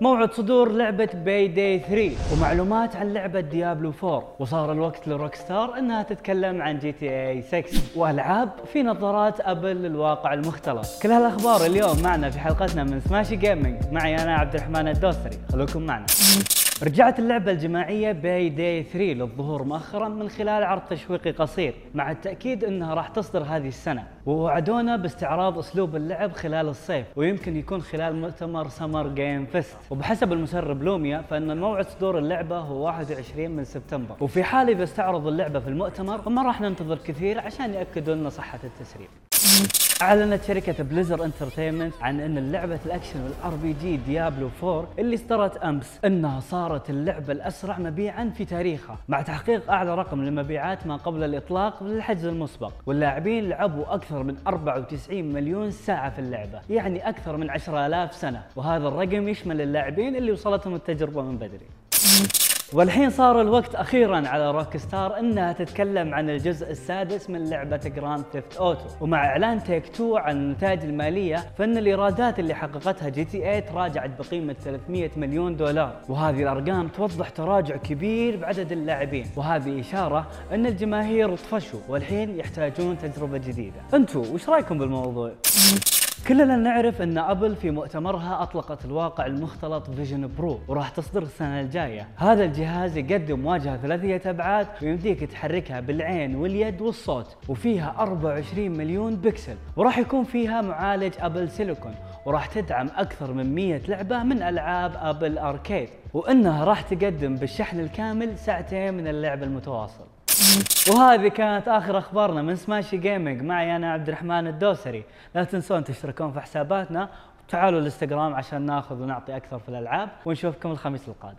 موعد صدور لعبة Payday 3 ومعلومات عن لعبة Diablo 4 وصار الوقت ل Rockstar إنها تتكلم عن GTA 6 وألعاب في نظارات Apple للواقع المختلط كل هالأخبار اليوم معنا في حلقتنا من سماشي جيمنج معي أنا عبد الرحمن الدوسري. خلوكم معنا. رجعت اللعبة الجماعية Payday 3 للظهور مؤخرا من خلال عرض تشويقي قصير مع التأكيد إنها راح تصدر هذه السنة. ووعدونا باستعراض أسلوب اللعب خلال الصيف ويمكن يكون خلال مؤتمر Summer Game Fest وبحسب المسرب لوميا فإن موعد صدور اللعبة هو 21 من سبتمبر. وفي حال إذا استعرضوا اللعبة في المؤتمر فما راح ننتظر كثير عشان يأكدوا لنا صحة التسريب. أعلنت شركة Blizzard Entertainment عن أن اللعبة ال action وال RPG Diablo 4 اللي اصدرت أمس إنها صارت اللعبة الأسرع مبيعا في تاريخها مع تحقيق أعلى رقم للمبيعات ما قبل الإطلاق للحجز المسبق. واللاعبين لعبوا أكثر من 94 مليون ساعة في اللعبة يعني أكثر من 10000 سنة. وهذا الرقم يشمل اللاعبين اللي وصلتهم التجربة من بدري. والحين صار الوقت أخيرا على Rockstar إنها تتكلم عن الجزء السادس من لعبة Grand Theft Auto ومع إعلان Take-Two عن النتائج المالية فإن الإيرادات اللي حققتها GTA تراجعت بقيمة 300 مليون دولار. وهذه الأرقام توضح تراجع كبير بعدد اللاعبين. وهذه إشارة إن الجماهير طفشوا والحين يحتاجون تجربة جديدة. أنتم وش رأيكم بالموضوع؟ كلنا نعرف أن Apple في مؤتمرها أطلقت الواقع المختلط Vision Pro وراح تصدر السنة الجاية. هذا الجهاز يقدم واجهة ثلاثية ابعاد ويمديك تحركها بالعين واليد والصوت وفيها 24 مليون بكسل. وراح يكون فيها معالج Apple Silicon وراح تدعم أكثر من 100 لعبة من ألعاب Apple Arcade. وإنها راح تقدم بالشحن الكامل ساعتين من اللعب المتواصل. وهذه كانت آخر أخبارنا من سماشي جيمنج معي أنا عبد الرحمن الدوسري. لا تنسون تشتركون في حساباتنا. وتعالوا الإنستغرام عشان ناخذ ونعطي أكثر في الألعاب. ونشوفكم الخميس القادم.